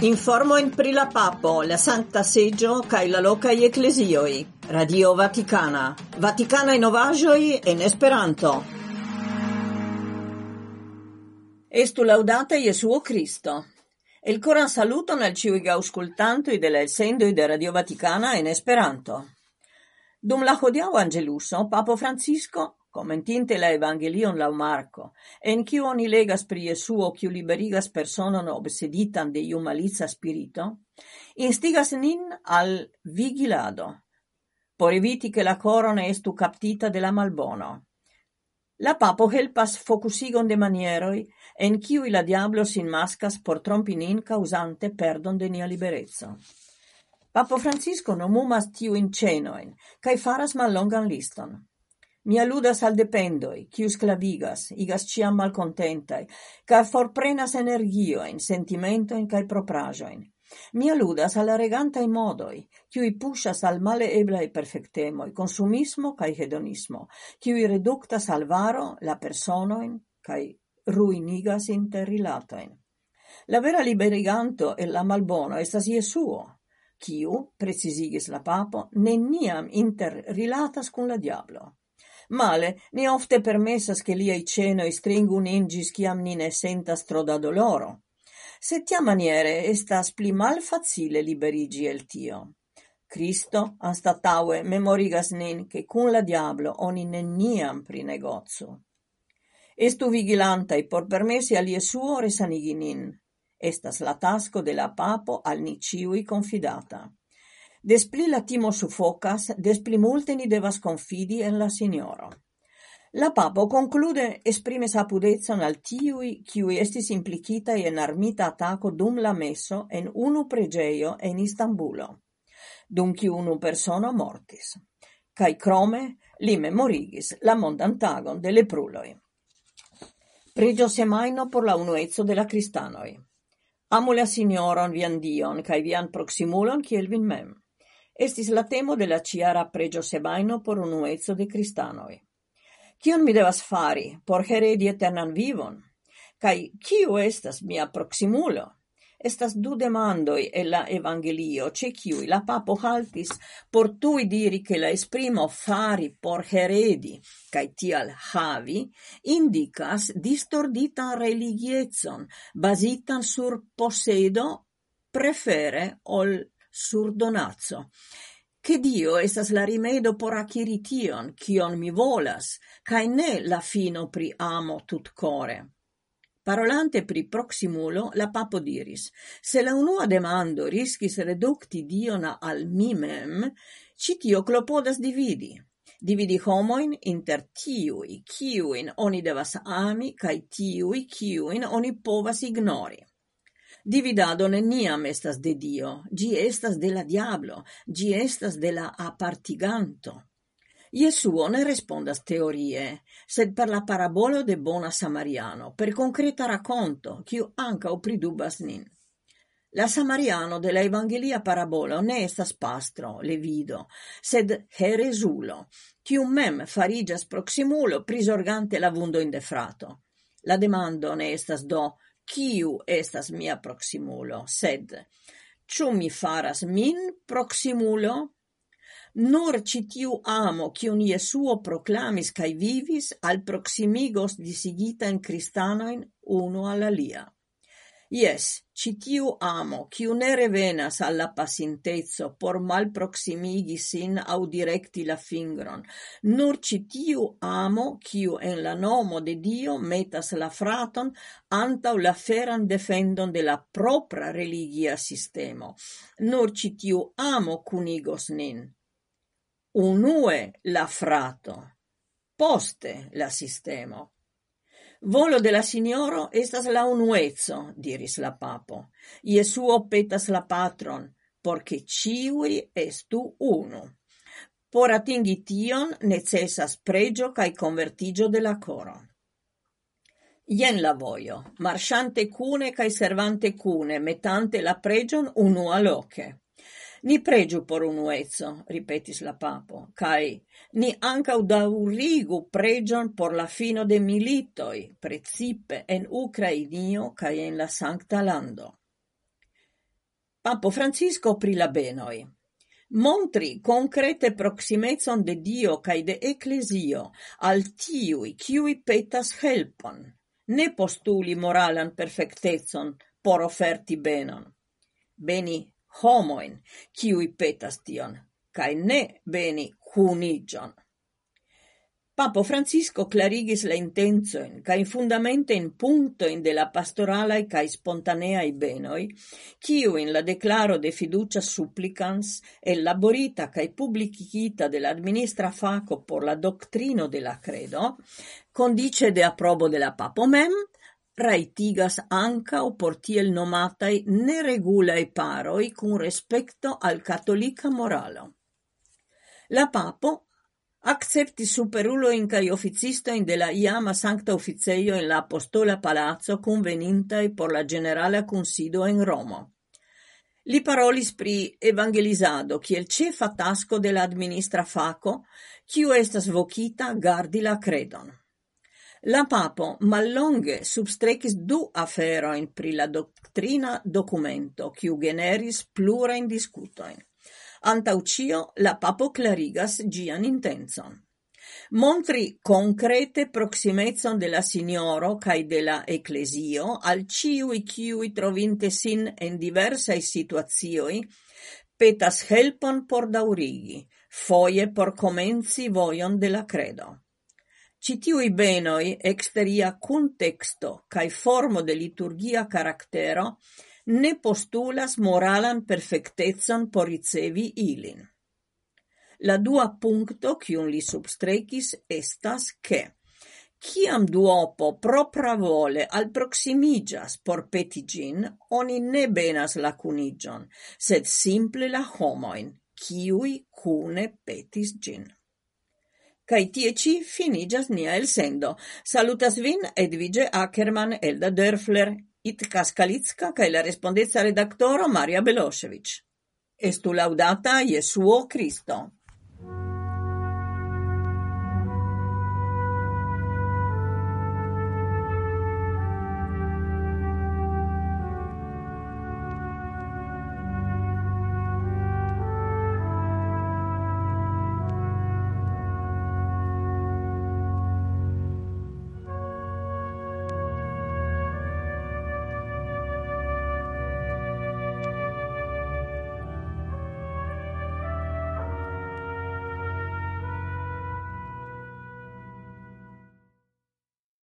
Informo in pri la papo, la Santa Seggio, cae la locai ecclesioi. Radio Vaticana. Vaticana in ovagioi en Esperanto. Estu laudate Jesuo Cristo. El coran saluto nel ciui auscultantoi de la essendoi de Radio Vaticana en Esperanto. Dum la hodiau angeluso, Papo Francisco commentinte la Evangelion lau Marco, en quiu oni legas pri Jesuo quiu liberigas personon obseditan de iu malitza spirito, instigas nin al vigilado, por eviti che la corona estu captita de la malbono. La papo helpas focusigon de manieroi, en quiu la diablo sin mascas por trompinin causante perdon de nia liberezzo. Papo Francisco nomumas tiuin cenoin, cae faras mallongan liston. Mi aludas al dependoi, kiu clavigas, igas ciam malcontentai, ca forprenas energiojn, sentimentojn cae proprajoin. Mi aludas al regantai modoi, kiuj pushas al maleeblaj perfectemoi, consumismo cae hedonismo, kiuj reductas al varo la personoin cae ruinigas interrilatoin. La vera liberiganto e la malbono estas Jesuo, kiu, precisigis la papo, neniam interrilatas cum la diablo. Male, ni ofte permessas che liai cenoi stringun ingis ciam ni ne sentas tro da doloro. Se tia maniere estas pli mal facile liberigi el tio. Cristo, anstataue, memorigas nin che cun la diablo oni neniam pri negozio. Estu vigilantai por permessi al Iesuo resanigi nin. Estas la tasco de la papo al ni ciui confidata. Des pli la timo suffocas, des pli multe ni devas confidi en la signoro. La papo conclude esprimes apudezon al tiui kiui estis implicita en armita ataco dum la messo en unu pregeio en Istanbulo, dum qui unu persono mortis. Cai crome li memorigis la mondantagon de lepruloi. Pregio semaino por la unuezzo de la cristanoi. Amo la signoron vian dion, cae vian proximulon kiel vin mem estis la temo de la ciara pregio sebaino por unuezzo de cristanoi. Cion mi devas fari por heredi eternan vivon? Cai cio estas mia proximulo? Estas du demandoi e la Evangelio, ce ciui la papo haltis por tui diri che la esprimo fari por heredi, cae tial havi, indicas distorditan religiezon, basitan sur posedo prefere ol sur donazzo. Che Dio estas la rimedo por acquiri tion, cion mi volas, cae ne la fino pri amo tut core. Parolante pri proximulo, la papo diris, se la unua demando riscis reducti Diona al mimem, citio clopodas dividi, dividi homoin inter tiui, kiuin oni devas ami, cae tiui, kiuin oni povas ignori. Dividado neniam estas de Dio, gi estas de la diablo, gi estas de la apartiganto. Jesuo ne respondas teorie, sed per la parabolo de bona samariano, per concreta racconto, quiu anca opridubas nin. La samariano de la evangelia parabolo ne estas pastro, levido, sed heresulo, quiu mem farigias proximulo prisorgante la vundo indefrato. La demando ne estas do, kiu estas mia proximulo, sed ĉu mi faras min proximulo? Nur citiu amo, kiun Jesuo proclamis cae vivis, alproksimigos disigitajn kristanojn in al alia. Jes, ĉi tiu amo, quiu ne revenas alla la por mal proximigi sin au directi la fingron, nur ĉi tiu amo, quiu en la nomo de Dio metas la fraton antau la feran defendon de la propra religia sistemo. Nur ĉi tiu amo cunigos nin. Unue la frato, poste la sistemo. Volo de la signoro estas la unuezzo, diris la papo. Jesuo petas la patron, porque ciui estu unu. Por atingi tion necessas pregio cae convertigio de la coro. Ien la voio, marciante cune cae servante cune, metante la pregion unua loce. Ni pregiu por unuezzo, ripetis la papo, cae ni ankaŭ daŭrigu pregion por la fino de militoi, precipe en Ukrainio cae en la Sancta Lando. Papo Francisco pri la benoi. montri concrete proximezon de Dio cae de Ecclesio al tiui ciui petas helpon, ne postuli moralan perfectezon por offerti benon. Beni homoin, ciui petas tion, cae ne beni cunigion. Papo Francisco clarigis la intenzoin cae punto in de la pastoralae cae spontaneae benoi, ciu in la declaro de fiducia supplicans elaborita cae publicita de administra faco por la doctrino de la credo, condice de approbo de la papo mem, rajtigas ankaŭ por tiel nomatai neregulae paroi cun respecto al cattolica moralo. La papo acceptis superulojn kaj oficistojn de la iama sancta officeio in la apostola palazzo convenintai por la generale consido in Romo. Li parolis pri evangelizado kiel cefa tasco de la administra faco, chi estas vocita gardi la credon. La papo mallonge substrecis du afero in pri la doctrina documento qui generis plura in discutoin antaucio la papo clarigas gian intenzon. montri concrete proximezon de la signoro cae de la ecclesio al ciui ciui trovinte sin en diversae situazioi, petas helpon por daurigi, foie por comenzi voion de la credo citiui benoi exteria contexto cae formo de liturgia caractero ne postulas moralan perfectezan por ricevi ilin. La dua puncto cium li substrecis estas ke Ciam duopo propra vole al proximigas por petigin, oni ne benas la cunigion, sed simple la homoin, ciui cune petis gin. Kai tie ci finigas nia elsendo. Salutas vin Edvige Ackerman, Elda Dörfler, Itka Skalicka kai la respondezza redaktoro Maria Belosevic. Estu laudata Jesuo Christo.